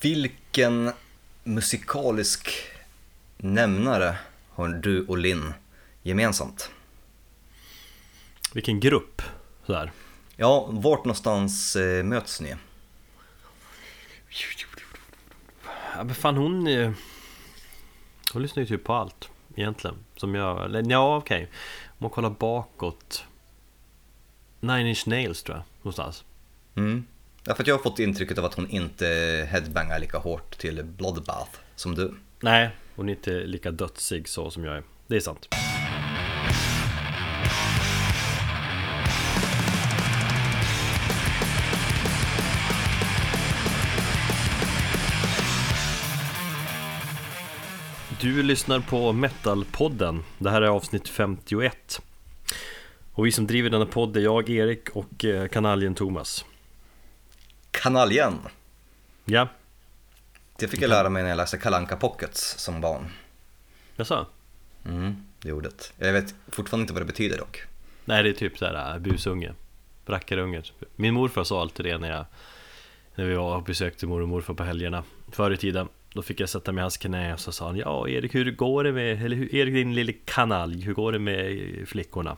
Vilken musikalisk nämnare har du och Linn gemensamt? Vilken grupp sådär. Ja, vart någonstans eh, möts ni? Ja men fan hon eh, Hon lyssnar ju typ på allt egentligen Som jag, eller ja okej Om man kollar bakåt Nine Inch Nails tror jag, någonstans Mm. Ja, för att jag har fått intrycket av att hon inte headbangar lika hårt till Bloodbath som du. Nej, hon är inte lika dödsig så som jag är. Det är sant. Du lyssnar på Metalpodden. Det här är avsnitt 51 Och vi som driver denna podd är jag, Erik och eh, kanaljen Thomas. Kanaljen! Ja, Det fick jag lära mig när jag läste Kalanka Pockets som barn. jag sa Mm, det ordet. Jag vet fortfarande inte vad det betyder dock. Nej det är typ såhär busunge Rackarunge typ. Min morfar sa alltid det när jag När vi var och besökte mor och morfar på helgerna Förr i tiden Då fick jag sätta mig i hans knä och så sa han Ja Erik hur går det med Eller Erik din lille kanalj Hur går det med flickorna?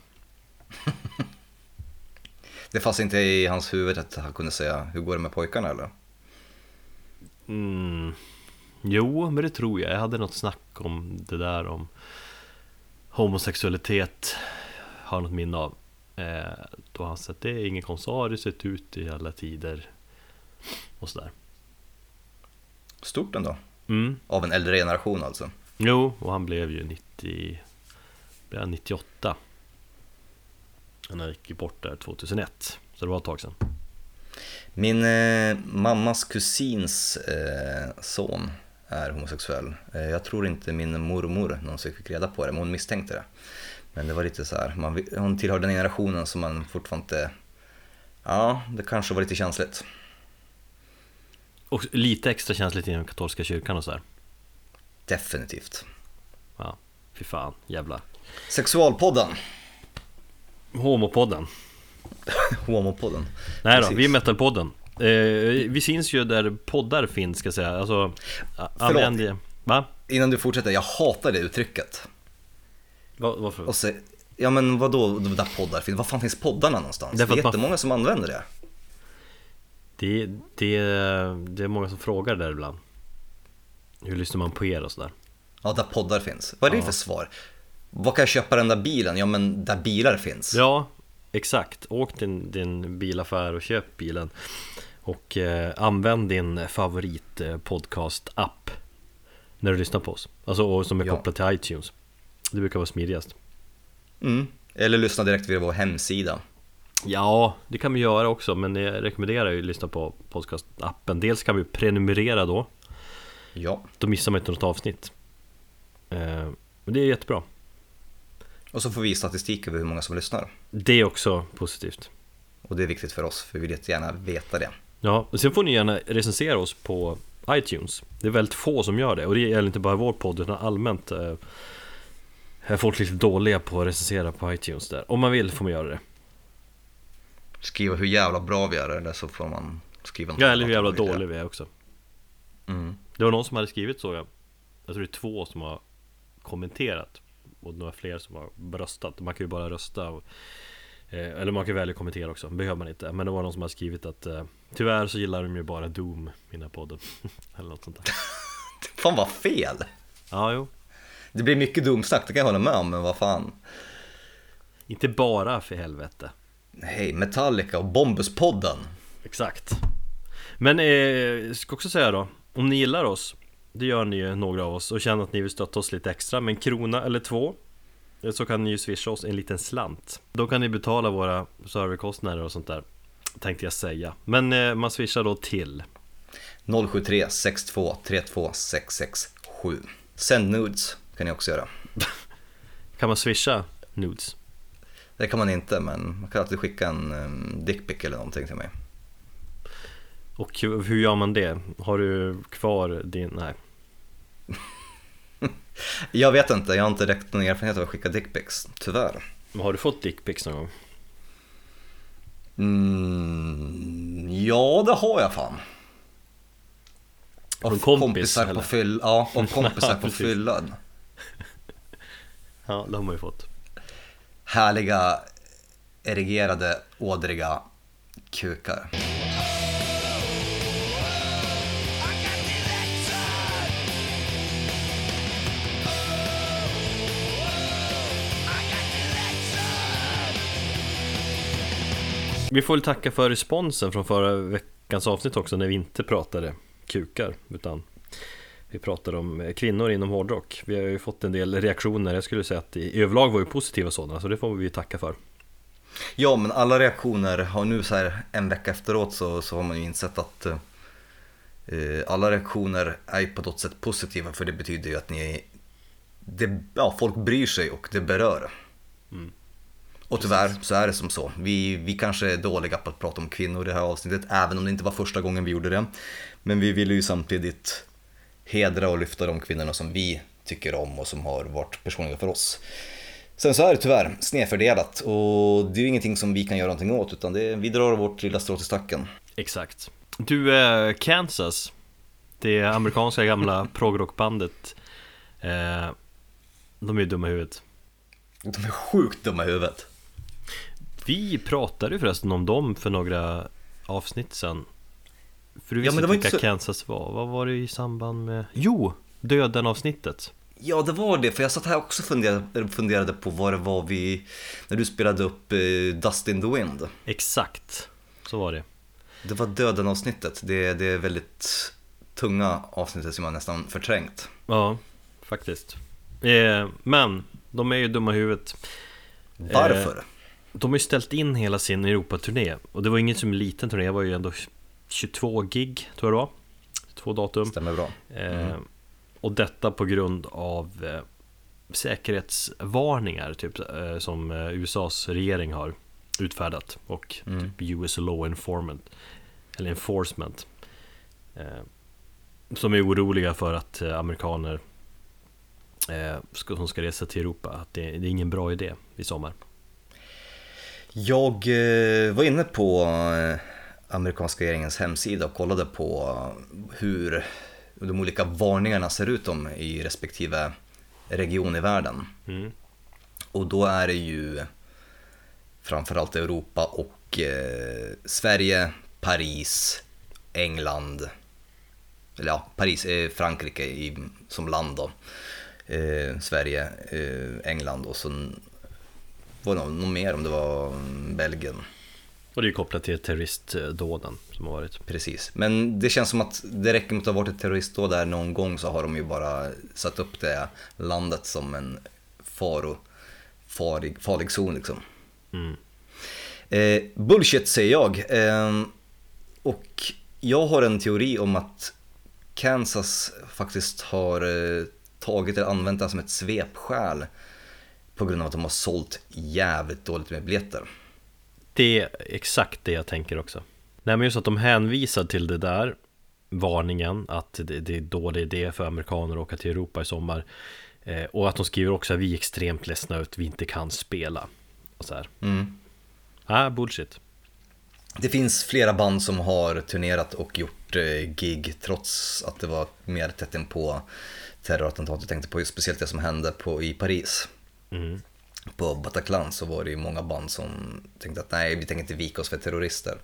det fanns inte i hans huvud att han kunde säga hur går det med pojkarna eller? Mm. Jo, men det tror jag. Jag hade något snack om det där om homosexualitet. Har något minne av. Eh, då han sa att det är ingen konst, har det sett ut i alla tider. Och sådär. Stort ändå. Mm. Av en äldre generation alltså. Jo, och han blev ju 90, 98 när han gick bort där 2001. Så det var ett tag sedan. Min eh, mammas kusins eh, son är homosexuell. Eh, jag tror inte min mormor någonsin fick reda på det, men hon misstänkte det. Men det var lite så här, man, hon tillhör den generationen som man fortfarande inte... Ja, det kanske var lite känsligt. Och lite extra känsligt inom katolska kyrkan och så här. Definitivt. Ja, fy fan, jävla... Sexualpodden. Homopodden. homopodden. Nej då, Precis. vi är Metalpodden. Eh, vi syns ju där poddar finns ska jag säga. Alltså, använd det. Va? Innan du fortsätter, jag hatar det uttrycket. Va varför? Och så, ja men vadå, där poddar finns? Var fan finns poddarna någonstans? Det Därför är att man- jättemånga som använder det. Det, det, det är många som frågar där ibland. Hur lyssnar man på er och sådär? Ja, där poddar finns. Vad är det Ja. för svar? Vad kan jag köpa den där bilen? Ja, men där bilar finns. Ja, exakt. Åk till din, din bilaffär och köp bilen. Och eh, använd din favorit eh, podcast-app när du lyssnar på oss. Alltså och som är Ja. kopplad till iTunes. Det brukar vara smidigast. Mm. Eller lyssna direkt via vår hemsida. Ja, det kan vi göra också, men jag rekommenderar ju att lyssna på podcast-appen. Dels kan vi prenumerera då, Ja. då missar man inte något avsnitt. Eh, Men det är jättebra. Och så får vi statistik över hur många som lyssnar. Det är också positivt. Och det är viktigt för oss, för vi vill jättegärna veta det. Ja, och sen får ni gärna recensera oss på iTunes. Det är väldigt få som gör det, och det gäller inte bara vår podd, utan allmänt eh, är folk lite dåliga på att recensera på iTunes där. Om man vill får man göra det. Skriva hur jävla bra vi är, eller så får man skriva något Ja, eller hur jävla om man vill dålig vi är också. Mm. Det var någon som hade skrivit så, jag, jag tror det är två som har kommenterat och några fler som har röstat. Man kan ju bara rösta och, eh, Eller man kan välja kommentera också, behöver man inte. Men det var någon som hade skrivit att eh, Tyvärr så gillar de ju bara Doom, mina podden. eller något sånt där. Fan vad fel! Ja, jo. Det blir mycket dumsnack, det kan jag hålla med om, men vad fan. Inte bara för helvete. Hej, Metallica och Bombuspodden. Exakt. Men eh, jag ska också säga då, om ni gillar oss, det gör ni ju några av oss och känner att ni vill stötta oss lite extra med en krona eller två eh, så kan ni ju swisha oss en liten slant. Då kan ni betala våra serverkostnader och sånt där, tänkte jag säga. Men eh, man swishar då till 073 62 32 667. Sänd nudes kan ni också göra. Kan man swisha nudes? Det kan man inte, men man kan alltid skicka en um, dickpic eller någonting till mig. Och hur gör man det? Har du kvar din... Nej. Jag vet inte, jag har inte direkt någon erfarenhet av att skicka dickpics, tyvärr. Men har du fått dickpics någon gång? Mm, ja, det har jag fan. Av kompis, kompisar eller? på fyll, ja, av kompisar på fyllan. Ja, det har man ju fått Härliga, erigerade, ådriga kukar. Vi får väl tacka för responsen från förra veckans avsnitt också när vi inte pratade kukar utan vi pratade om kvinnor inom hårdrock. Vi har ju fått en del reaktioner, jag skulle säga att i överlag var ju positiva sådana så det får vi tacka för. Ja, men alla reaktioner har nu så här en vecka efteråt så, så har man ju insett att eh, alla reaktioner är ju på något sätt positiva för det betyder ju att ni, det, ja, folk bryr sig och det berör. Mm. Och tyvärr så är det som så. Vi, vi kanske är dåliga på att prata om kvinnor i det här avsnittet, även om det inte var första gången vi gjorde det. Men vi ville ju samtidigt hedra och lyfta de kvinnorna som vi tycker om och som har varit personliga för oss. Sen så är det tyvärr snedfördelat och det är ju ingenting som vi kan göra någonting åt utan det, vi drar vårt lilla strå till stacken. Exakt. Du, eh, Kansas, det amerikanska gamla progrockbandet, eh, de är ju dumma i huvudet. De är sjukt dumma i huvudet. Vi pratade ju förresten om dem för några avsnitt sen. För du Ja, visste men det var inte vilka så- Kansas var, vad var det i samband med? Jo, Döden avsnittet. Ja det var det, för jag satt här också och funderade, funderade på vad det var vi, när du spelade upp eh, Dust in the Wind. Exakt, så var det. Det var döden avsnittet, det, det är väldigt tunga avsnittet som jag nästan förträngt. Ja, faktiskt. Eh, men, de är ju dumma i huvudet. Varför? De har ju ställt in hela sin Europaturné och det var ingen som liten turné, det var ju ändå 22 gig tror jag det var. Två datum. Stämmer bra. Eh, och detta på grund av eh, säkerhetsvarningar typ, eh, som eh, USAs regering har utfärdat och Mm. typ US Law Enforcement eller Enforcement eh, som är oroliga för att eh, amerikaner eh, ska, som ska resa till Europa att det, det är ingen bra idé i sommar. Jag eh, var inne på eh, amerikanska regeringens hemsida och kollade på hur de olika varningarna ser ut om i respektive region i världen. Mm. Och då är det ju framförallt Europa och eh, Sverige, Paris, England, eller ja, Paris, eh, Frankrike i, som land då. Eh, Sverige, eh, England och så var det något mer om det var Belgien. Och det är kopplat till terroristdåden som har varit. Precis, men det känns som att det räcker med att det har varit ett terroristdåd där någon gång så har de ju bara satt upp det landet som en faro, farig, farlig zon liksom. Mm. Eh, bullshit säger jag. Eh, och jag har en teori om att Kansas faktiskt har eh, tagit eller använt det som ett svepskäl på grund av att de har sålt jävligt dåligt med biljetter. Det är exakt det jag tänker också. Nej men just att de hänvisar till det där Varningen att det, det är dålig idé för amerikaner att åka till Europa i sommar eh, Och att de skriver också att vi är extremt ledsna ut, vi inte kan spela och så här. Mm. Ah, bullshit Det finns flera band som har turnerat och gjort eh, gig trots att det var mer tätt in på terrorattentat. Jag tänkte på just speciellt det som hände på, i Paris. Mm. På Bataclan så var det ju många band som tänkte att nej, vi tänker inte vika oss för terrorister.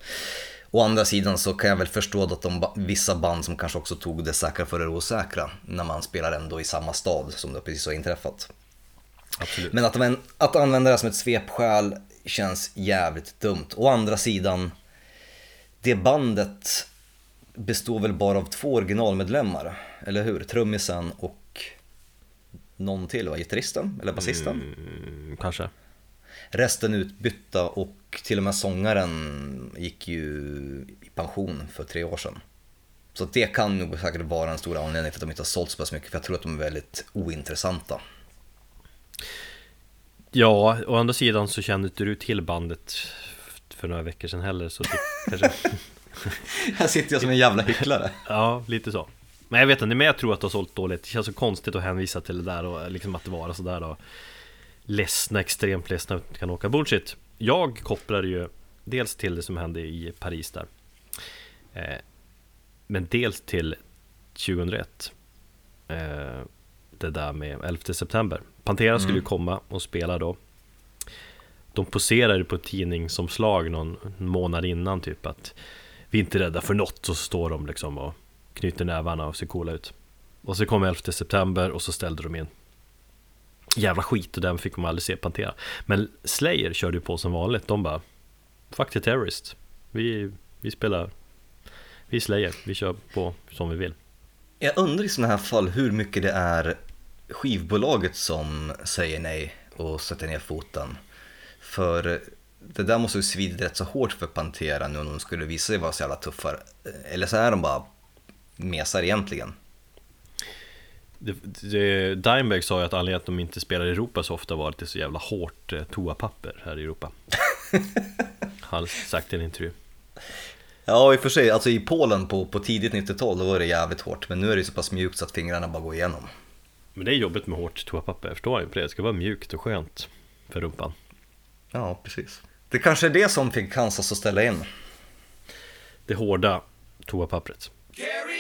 Å andra sidan så kan jag väl förstå att de, vissa band som kanske också tog det säkra för det osäkra när man spelar ändå i samma stad som det precis har inträffat. Absolut Men att, att använda det som ett svepskäl känns jävligt dumt. Å andra sidan, det bandet består väl bara av två originalmedlemmar, eller hur? Trummisen och någon till, va? Gitarristen eller basisten? mm, Kanske Resten utbytta och till och med sångaren gick ju i pension för tre år sedan. Så det kan nog säkert vara en stor anledning till att de inte har sålt så pass mycket, för jag tror att de är väldigt ointressanta. Ja, å andra sidan så kände inte du till bandet för några veckor sedan heller så det kanske Här sitter jag som en jävla hycklare. Ja, lite så Men jag vet inte, men jag tror att de har sålt dåligt. Det känns så konstigt att hänvisa till det där och liksom att det var sådär då Ledsna, extremt ledsna att kan åka. Bullshit. Jag kopplar ju dels till det som hände i Paris där eh, Men dels till 2001 eh, Det där med 11 september. Pantera skulle ju komma och spela då. De poserade på tidningsomslag någon månad innan typ att Vi är inte rädda för något och så står de liksom och knyter nävarna och ser coola ut. Och så kom 11 september och så ställde de in. Jävla skit och den fick man aldrig se Pantera. Men Slayer körde ju på som vanligt, de bara Fuck the terrorist Vi, vi spelar Vi Slayer, vi kör på som vi vill. Jag undrar i sådana här fall hur mycket det är skivbolaget som säger nej och sätter ner foten. För det där måste ju svida rätt så hårt för Pantera nu om de skulle visa sig vara så jävla tuffa. Eller så är de bara mesar egentligen. det, det, Dimebag sa ju att anledningen att de inte spelar i Europa så ofta var att det är så jävla hårt eh, toapapper här i Europa Han har sagt i en intervju Ja, i och för sig, alltså i Polen på, på tidigt 90-tal då var det jävligt hårt. Men nu är det så pass mjukt så att fingrarna bara går igenom. Men det är jobbigt med hårt toapapper, jag förstår inte det. Det ska vara mjukt och skönt för rumpan Ja, precis. Det kanske är det som fick Kansas att ställa in. Det hårda toapappret Carry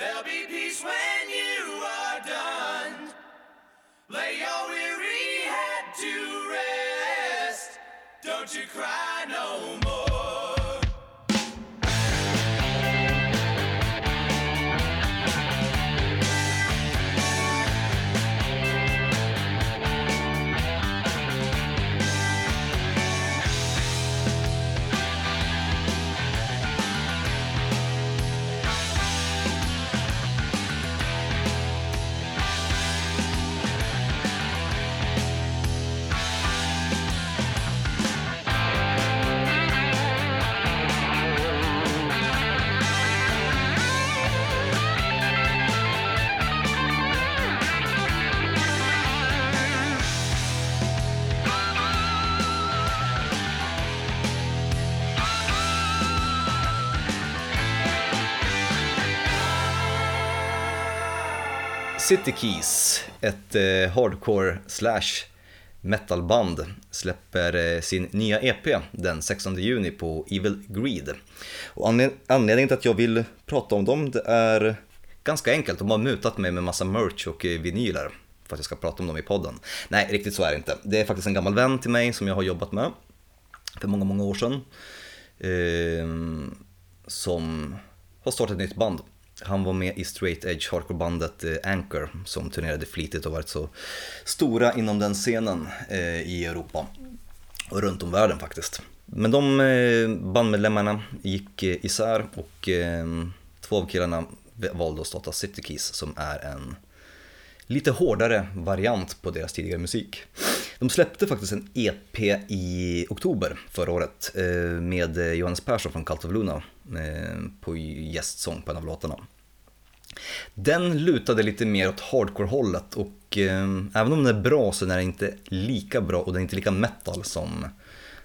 There'll be peace when you are done. Lay your weary head to rest. Don't you cry no more. City Keys, ett eh, hardcore slash metalband, släpper eh, sin nya EP den 16 juni på Evil Greed. Och anled- anledningen till att jag vill prata om dem det är ganska enkelt. De har mutat mig med massa merch och eh, vinyler för att jag ska prata om dem i podden. Nej, riktigt så är det inte. Det är faktiskt en gammal vän till mig som jag har jobbat med för många, många år sedan. Eh, som har startat ett nytt band. Han var med i straight edge hardcore-bandet eh, Anchor som turnerade flitigt och varit så stora inom den scenen eh, i Europa och runt om världen faktiskt. Men de eh, bandmedlemmarna gick isär och två av killarna valde att starta City Keys som är en lite hårdare variant på deras tidigare musik. De släppte faktiskt en EP i oktober förra året eh, med Johannes Persson från Cult of Luna eh, på gästsång på en av låtarna. Den lutade lite mer åt hardcore-hållet och eh, även om den är bra så är den inte lika bra och den är inte lika metal som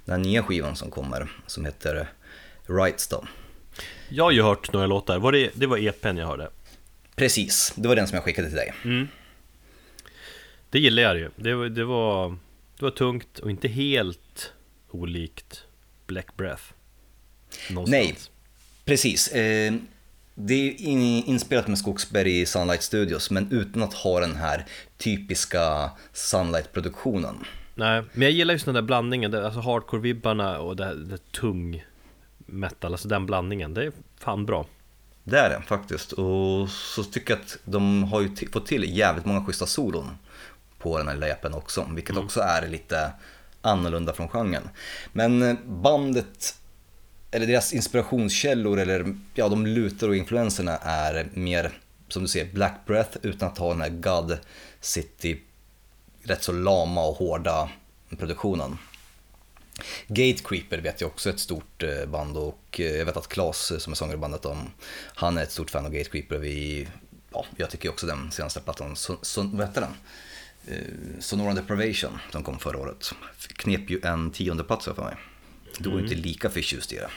den nya skivan som kommer som heter Rights då. Jag har ju hört några låtar, var det, det var EPn jag hörde Precis, det var den som jag skickade till dig. Det gillar jag ju, det, det, var, det var tungt och inte helt olikt Black Breath Någonstans. Nej, precis. Eh, det är in- inspelat med Skogsberg i Sunlight Studios men utan att ha den här typiska Sunlight-produktionen. Nej, men jag gillar just den där blandningen, alltså hardcore-vibbarna och det, det tung metal, alltså den blandningen, det är fan bra Det är det faktiskt. Och så tycker jag att de har ju fått till jävligt många schyssta solon på den här lilla EPn också, vilket också är lite annorlunda från genren. Men eh, bandet, eller deras inspirationskällor, eller ja, de lutar och influenserna är mer, som du ser, Black Breath utan att ha den här God City, rätt så lama och hårda produktionen. Gatecreeper vet jag också är ett stort eh, band och eh, jag vet att Klas som är sångare i bandet, om, han är ett stort fan av Gatecreeper. Vi, ja, jag tycker också den senaste plattan, så, så, vad heter den? Eh, Sonora Deprivation som kom förra året. Knep ju en tionde plats för mig. Du var inte lika förtjust i det.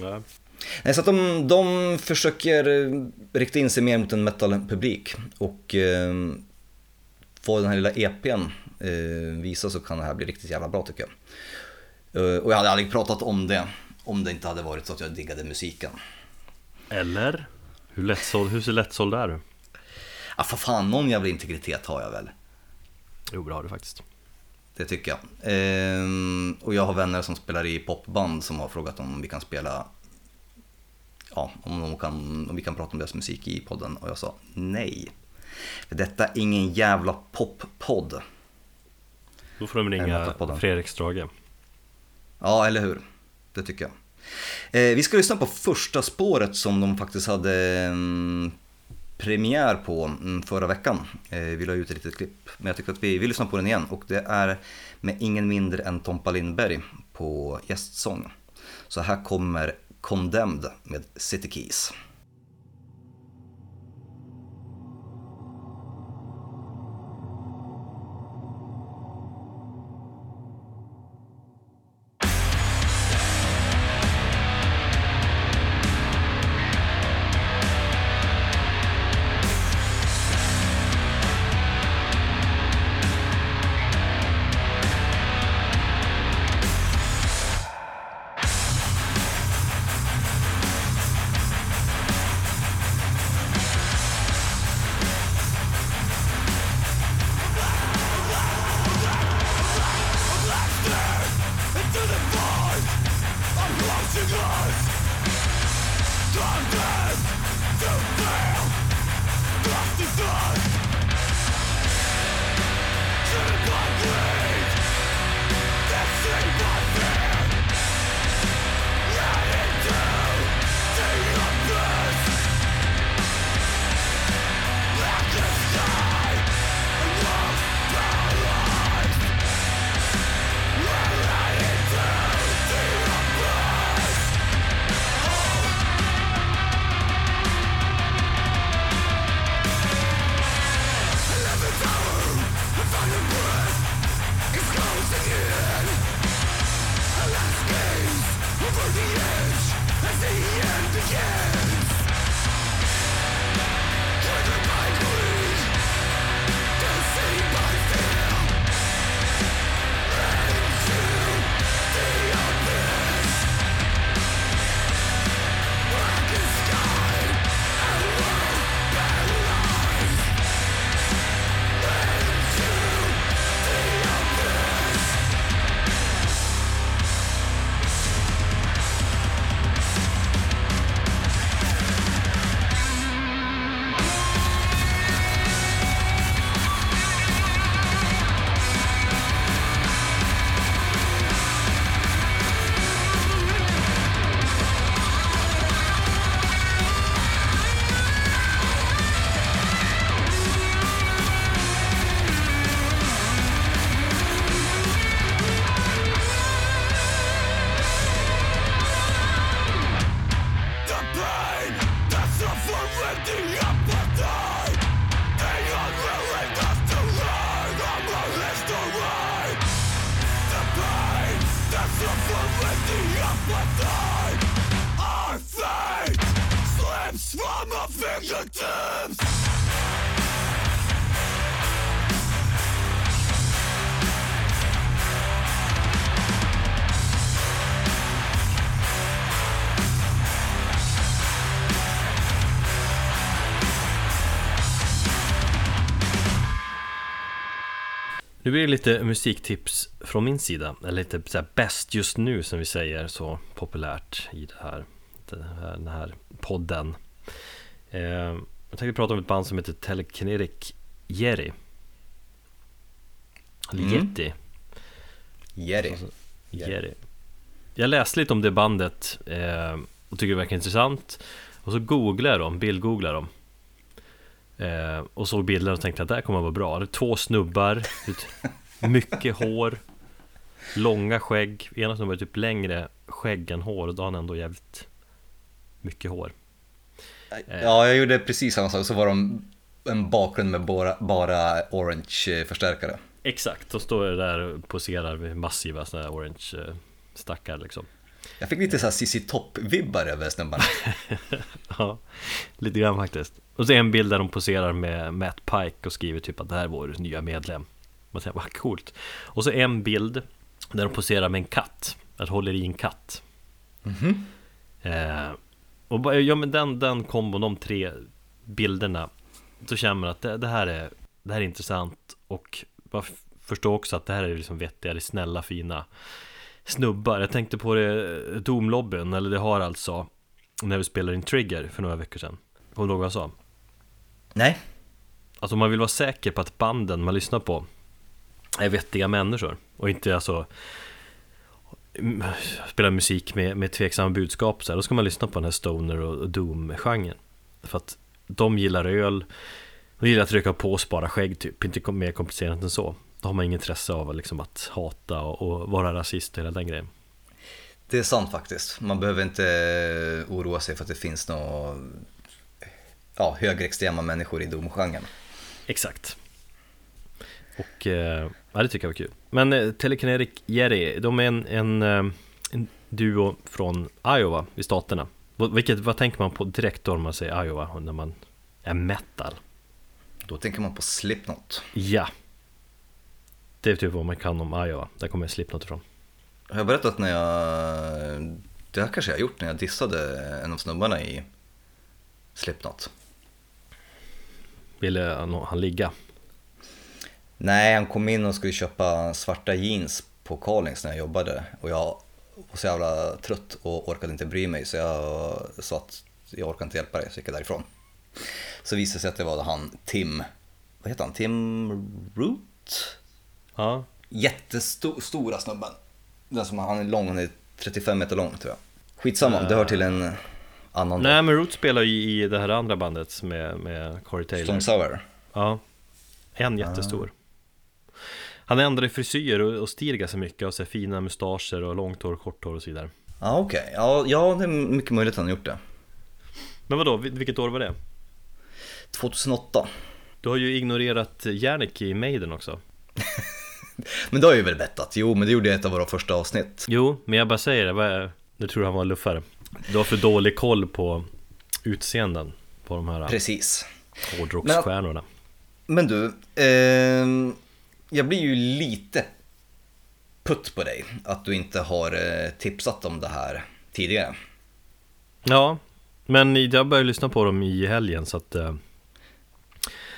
ja. Nej, så att de, de försöker eh, rikta in sig mer mot en metalpublik och eh, få den här lilla EPn eh, visa så kan det här bli riktigt jävla bra tycker jag. Eh, och jag hade aldrig pratat om det Om det inte hade varit så att jag diggade musiken. Eller? Hur, lättsåld, hur lättsåld är du? Ja, för fan, någon jävla integritet har jag väl. Jo, det har du faktiskt. Det tycker jag. Ehm, och jag har vänner som spelar i popband som har frågat om vi kan spela Ja, om, de kan, om vi kan prata om deras musik i podden och jag sa nej. För detta är ingen jävla poppodd. Då får de ringa. Fredrik Strage. Ja, eller hur? Det tycker jag. Eh, vi ska lyssna på första spåret som de faktiskt hade mm, premiär på mm, förra veckan. Eh, vi la ut ett litet klipp, men jag tycker att vi, vi lyssnar på den igen. Och det är med ingen mindre än Tompa Lindberg på gästsång. Så här kommer Condemned med City Keys. Fingertips Nu blir det lite musiktips från min sida, eller lite så bäst just nu som vi säger så populärt i det här, den här podden. Eh, jag tänkte prata om ett band som heter Telekinetic Jerry. Eller Mm. Yeti. Jerry. Jerry. Jag läste lite om det bandet eh, och tycker det verkar intressant. Och så googlade jag dem, bildgooglade dem. Eh, och såg bilder och tänkte att det här kommer att vara bra. Det är två snubbar, mycket hår, långa skägg. Ena snubben är typ längre skägg än hår och då har han ändå jävligt mycket hår. Ja, jag gjorde precis samma sak. Så var de en bakgrund med bara, bara orange förstärkare. Exakt, då står där och poserar med massiva sådana här orange eh, stackar liksom. Jag fick lite så här Cissi Topp-vibbar över snubbarna. Ja, lite grann faktiskt. Och så en bild där de poserar med Matt Pike och skriver typ att det här är vår nya medlem. Man säger, vad coolt. Och så en bild där de poserar med en katt, att håller i en katt. eh, Och bara, ja men den, den kombon, de tre bilderna Så känner man att det, det, här, är, det här är intressant. Och man förstår också att det här är liksom vettiga, det är snälla, fina snubbar. Jag tänkte på det, Domlobbyn, eller det har alltså När vi spelade in Trigger för några veckor sedan. Kommer du ihåg vad jag sa? Nej, Alltså om man vill vara säker på att banden man lyssnar på är vettiga människor och inte alltså spelar musik med, med tveksamma budskap så här, då ska man lyssna på den här stoner och, och doom-genren. För att de gillar öl, de gillar att röka på och spara skägg typ, inte mer komplicerat än så. Då har man inget intresse av liksom, att hata och, och vara rasist och hela den grejen. det är sant faktiskt. Man behöver inte oroa sig för att det finns några ja, högerextrema människor i domgenren. Exakt. Och eh, ja, det tycker jag var kul. Men eh, Telekinetic Jerry, de är en, en, eh, en duo från Iowa i staterna. Vilket, vad tänker man på direkt då när man säger Iowa, när man är metal? Då tänker man på Slipknot. Ja. Det är typ vad man kan om Iowa, där kommer Slipknot ifrån. Har jag berättat när jag... Det här kanske jag har gjort när jag dissade en av snubbarna i Slipknot. Ville han, han ligga? Nej, han kom in och skulle köpa svarta jeans på Carlings när jag jobbade och jag var så jävla trött och orkade inte bry mig så jag sa att jag orkar inte hjälpa dig så gick jag därifrån. Så visade det sig att det var han Tim, vad heter han, Tim Root? Ja. Jättestora snubben. Den som han är lång, han är 35 meter lång tror jag. Skitsamma, det hör till en annan Nej men Root spelar ju i det här andra bandet med, med Corey Taylor. Stone Sour. Ja, en jättestor. Han ändrade frisyr och, och stil ganska mycket och så fina mustascher och långt hår, kort hår och så vidare. Ja okej, ja, ja det är mycket möjligt att han har gjort det. Men vadå, vil- vilket år var det? 2008. Du har ju ignorerat Jernik i Maiden också. Men det har jag ju väl bettat, jo men det gjorde jag i ett av våra första avsnitt. Jo, men jag bara säger det, nu tror han var luffare. Du har för dålig koll på utseenden på de här Precis. hårdrocksstjärnorna. Men du, ehm, jag blir ju lite putt på dig att du inte har eh, tipsat om det här tidigare. Ja, men jag började lyssna på dem i helgen så att eh,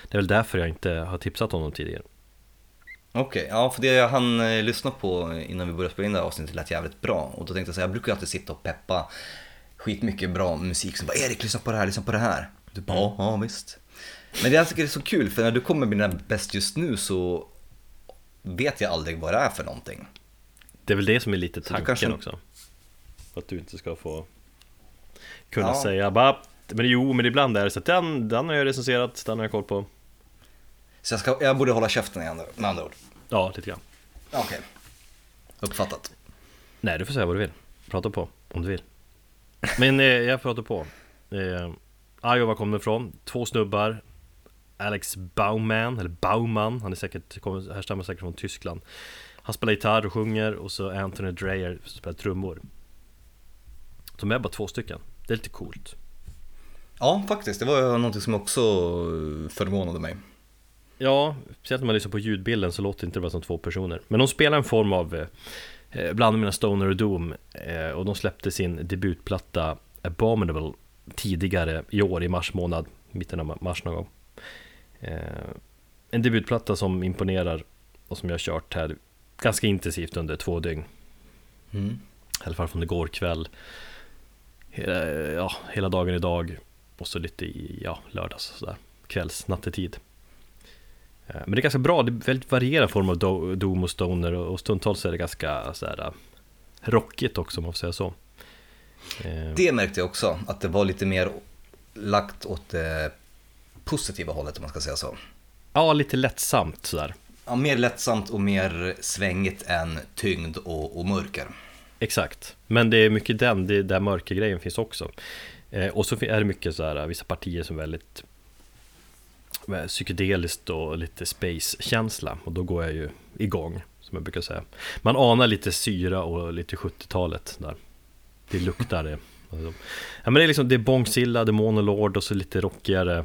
det är väl därför jag inte har tipsat om dem tidigare. Okej, ja för det jag hann eh, lyssna på innan vi började spela in det här avsnittet lät jävligt bra och då tänkte jag så här, jag brukar ju alltid sitta och peppa skitmycket bra musik som bara Erik lyssna på det här, lyssna på det här. Du bara ja, ja visst. Men det jag tycker är så kul för när du kommer med dina bäst just nu så vet jag aldrig vad det är för någonting. Det är väl det som är lite tanken kanske- också. Att du inte ska få kunna Ja. säga bara men jo, men ibland är det så att den, den har jag recenserat, den har jag koll på. Så jag, ska, jag borde hålla käften andra, med andra ord. Ja, lite grann. Okej. Uppfattat. Nej, du får säga vad du vill. Prata på, om du vill. Men eh, jag pratar på. Eh, Iowa kom det ifrån. Två snubbar. Alex Bauman, eller Bauman, han är säkert, härstammar säkert från Tyskland. Han spelar gitarr och sjunger och så Anthony Dreyer spelar trummor. De är bara två stycken. Det är lite coolt. Ja, faktiskt. Det var någonting som också förvånade mig. Ja, speciellt när man lyssnar på ljudbilden så låter det inte bara som två personer. Men de spelar en form av eh, blandning mellan Stoner och Doom eh, och de släppte sin debutplatta Abominable tidigare i år i mars månad, mitten av ma- mars någon gång. Eh, en debutplatta som imponerar och som jag har kört här ganska intensivt under två dygn. Mm. I alla fall från igår kväll. Hela, ja, hela dagen idag och så lite i ja, lördags sådär. Kvälls, nattetid. Eh, Men det är ganska bra, det är väldigt varierad form av do- doom och stoner och stundtals är det ganska sådär eh, rockigt också om man får säga så. Det märkte jag också, att det var lite mer lagt åt det positiva hållet om man ska säga så. Ja, lite lättsamt sådär. Ja, mer lättsamt och mer svängigt än tyngd och, och mörker. Exakt, men det är mycket den, det är där mörkergrejen finns också. Eh, och så är det mycket så här, vissa partier som är väldigt eh, psykedeliskt och lite space-känsla och då går jag ju igång, som jag brukar säga. Man anar lite syra och lite 70-talet där. Det luktar det. Alltså, Ja, men det är liksom, det är Bångsilla, det är Monolord och så lite rockigare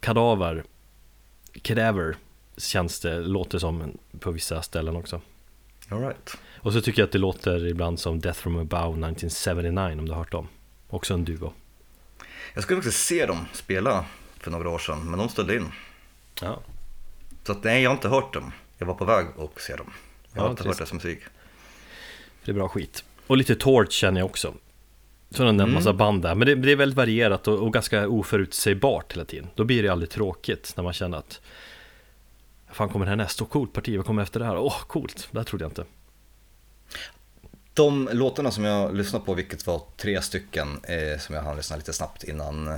Kadaver, Kadaver känns det, låter som på vissa ställen också. All right. Och så tycker jag att det låter ibland som Death from above 1979 om du har hört dem. Också en duo. Jag skulle faktiskt se dem spela för några år sedan, men de ställde in. Ja, Så att, nej, jag har inte hört dem. Jag var på väg att se dem. Jag har Ja, inte trist. hört deras musik. det är bra skit. Och lite Torch känner jag också. Så den en Mm. massa band där. Men det, det är väldigt varierat och, och ganska oförutsägbart hela tiden. Då blir det aldrig tråkigt när man känner att Fan kommer det här nästa? Coolt parti, vad kommer efter det här? Åh, coolt, det här trodde jag inte. De låtarna som jag lyssnade på, vilket var tre stycken, eh, som jag hann lyssna lite snabbt innan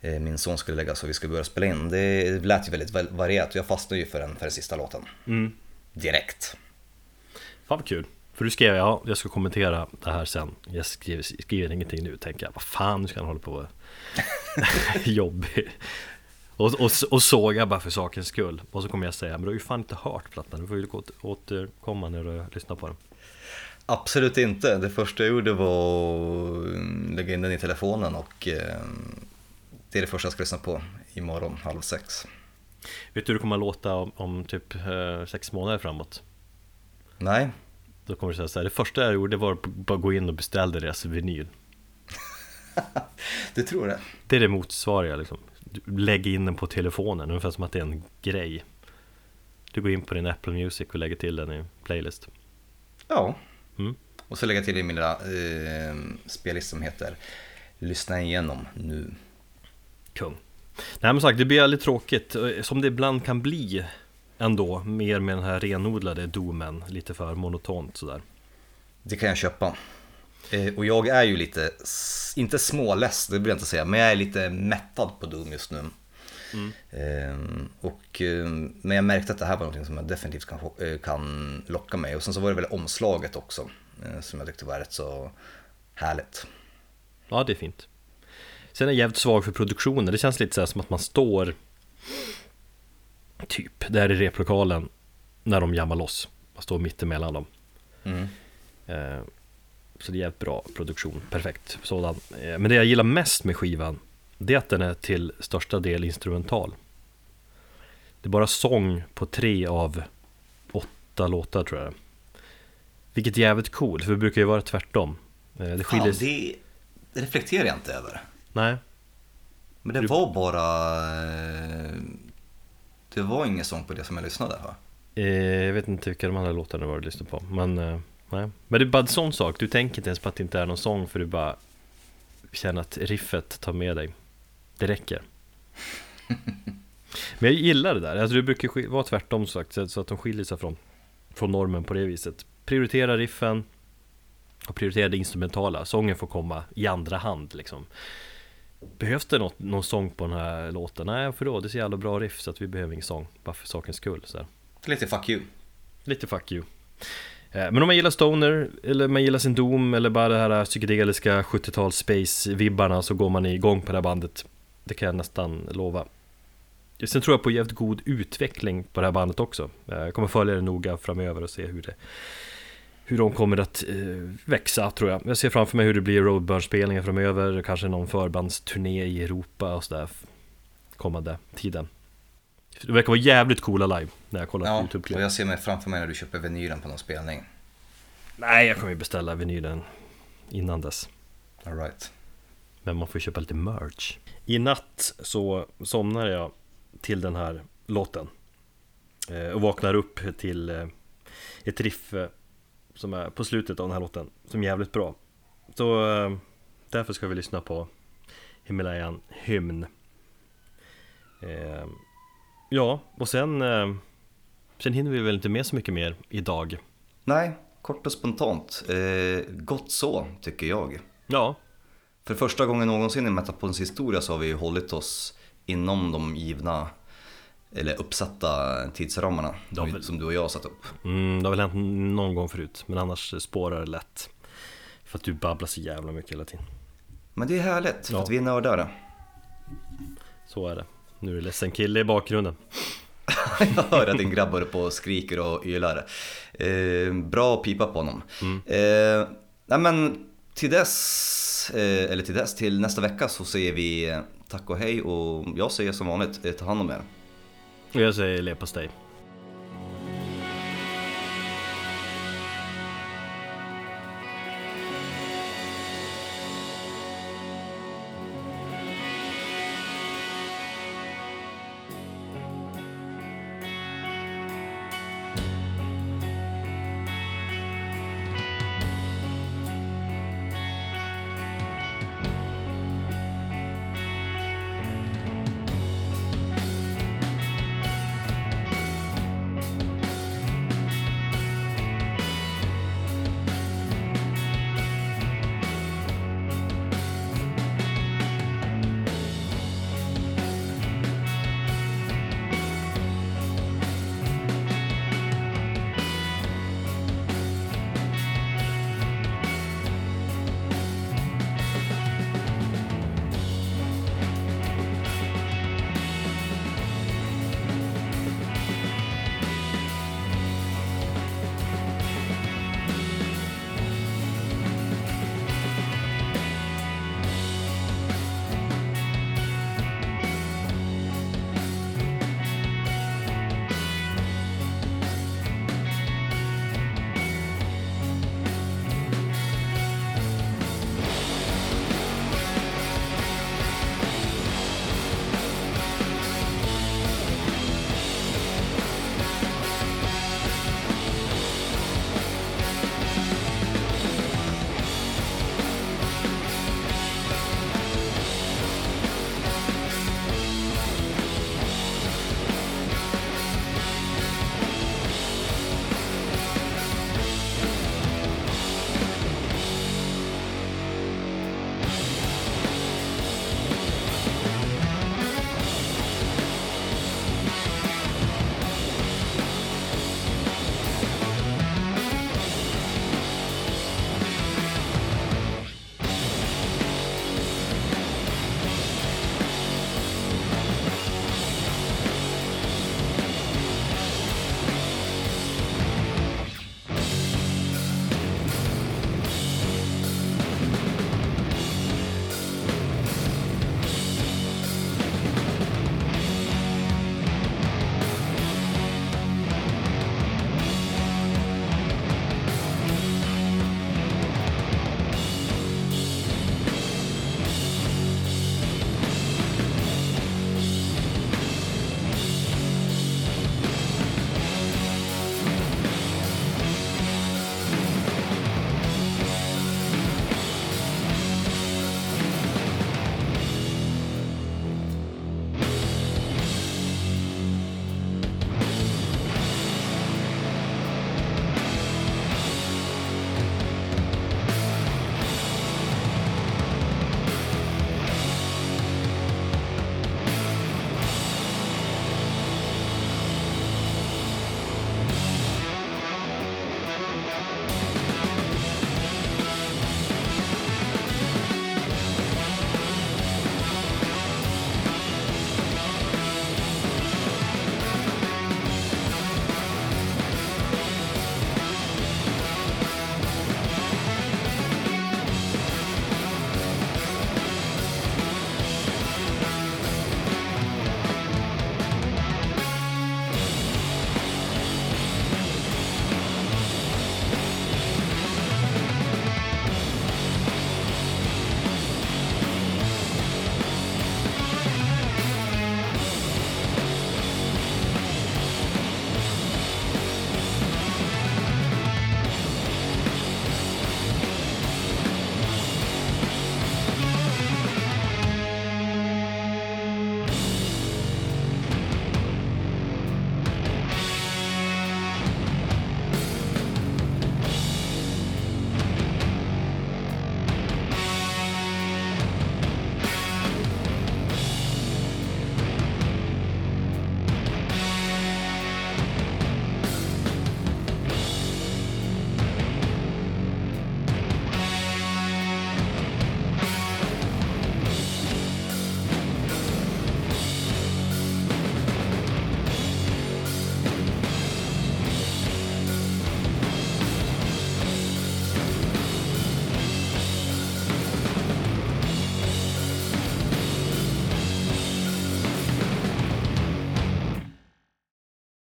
eh, min son skulle lägga så vi skulle börja spela in. Det lät ju väldigt va- varierat och jag fastnade ju för den, för den sista låten. Mm. Direkt. Fan vad kul. För du skrev, ja, jag ska kommentera det här sen. Jag skriver, skriver ingenting nu, tänker jag. Vad fan, nu ska han hålla på jobbig. Och, och, och såga bara för sakens skull. Och så kommer jag säga, men du har ju fan inte hört plattan. Du får ju åter- återkomma när du lyssnar på den. Absolut inte. Det första jag gjorde var att lägga in den i telefonen och eh, det är det första jag ska lyssna på imorgon halv sex. Vet du hur det kommer att låta om, om typ eh, sex månader framåt? Nej, Då kommer det säga så här, det första jag gjorde var att bara gå in och beställde deras vinyl. du tror det? Det är det motsvariga liksom. Du lägger in den på telefonen, ungefär som att det är en grej. Du går in på din Apple Music och lägger till den i playlist. Ja. Mm. Och så lägga till i min lilla eh, spellista som heter Lyssna igenom nu. Kung. Nej men sagt, det blir väldigt tråkigt, som det ibland kan bli ändå, mer med den här renodlade domen, lite för monotont sådär. Det kan jag köpa. Eh, och jag är ju lite, inte småless, det vill jag inte säga, men jag är lite mättad på Doom just nu. Eh, och, eh, men jag märkte att det här var något som jag definitivt kan, kan locka mig. Och sen så var det väl omslaget också, som jag tyckte var rätt så härligt. Ja, det är fint. Sen är jag jävligt svag för produktionen, det känns lite så här som att man står Typ, där i replokalen När de jammar loss. Man står mitt emellan dem. Mm. Eh, Så det är jävligt bra produktion, perfekt sådan. Eh, Men det jag gillar mest med skivan Det är att den är till största del instrumental. Det är bara sång på tre av åtta låtar tror jag. Vilket är jävligt coolt, för det brukar ju vara tvärtom. Eh, Det skiljer Fan, det, det reflekterar jag inte över. Nej, Men det var bara... Det var ingen sång på det som jag lyssnade va? Eh, jag vet inte vilka de andra låtarna var du lyssnade på Men, eh, nej. Men det är bara en sån sak, du tänker inte ens på att det inte är någon sång För du bara känner att riffet tar med dig. Det räcker. Men jag gillar det där, alltså det brukar vara tvärtom sagt så så att de skiljer sig från, från normen på det viset. Prioritera riffen och prioritera det instrumentala, sången får komma i andra hand liksom Behövs det något, någon sång på den här låten? Nej, för då? Det är så jävla bra riff så att vi behöver ingen sång Bara för sakens skull så här. Lite fuck you. Lite fuck you. Eh, Men om man gillar Stoner, eller man gillar sin Doom, eller bara det här psykedeliska 70-tals space-vibbarna så går man igång på det här bandet. Det kan jag nästan lova. Sen tror jag på jävligt god utveckling på det här bandet också. Eh, Jag kommer följa det noga framöver och se hur det hur de kommer att eh, växa tror jag. Jag ser framför mig hur det blir roadburn-spelningar framöver, kanske någon förbandsturné i Europa och sådär kommande tiden. Det verkar vara jävligt coola live när jag kollar på Ja, YouTube-klipp. och jag ser mig framför mig när du köper vinylen på någon spelning. Nej, jag kommer ju beställa vinylen innan dess. All right. Men man får ju köpa lite merch. I natt så somnar jag till den här låten. Eh, Och vaknar upp till eh, ett riff som är på slutet av den här låten. Som är jävligt bra. Så eh, därför ska vi lyssna på Himalayan Hymn. Eh, Ja, och sen eh, Sen hinner vi väl inte med så mycket mer idag. Nej, kort och spontant. Eh, gott så, tycker jag. Ja, För första gången någonsin i Metapons historia så har vi ju hållit oss inom de givna eller uppsatta tidsramarna väl. som du och jag har satt upp. Mm, det har väl hänt någon gång förut, men annars spårar det lätt. För att du babblar så jävla mycket hela tiden. Men det är härligt, för Ja. att vi är nördar. Så är det. Nu är det ledsen kille i bakgrunden. Jag hör att din grabb håller på och skriker och ylar. Eh, bra pipa på honom. Eh, nej men till dess, eh, eller till dess, till nästa vecka så säger vi eh, tack och hej och jag säger som vanligt, eh, ta hand om er. Och jag säger leverpastej.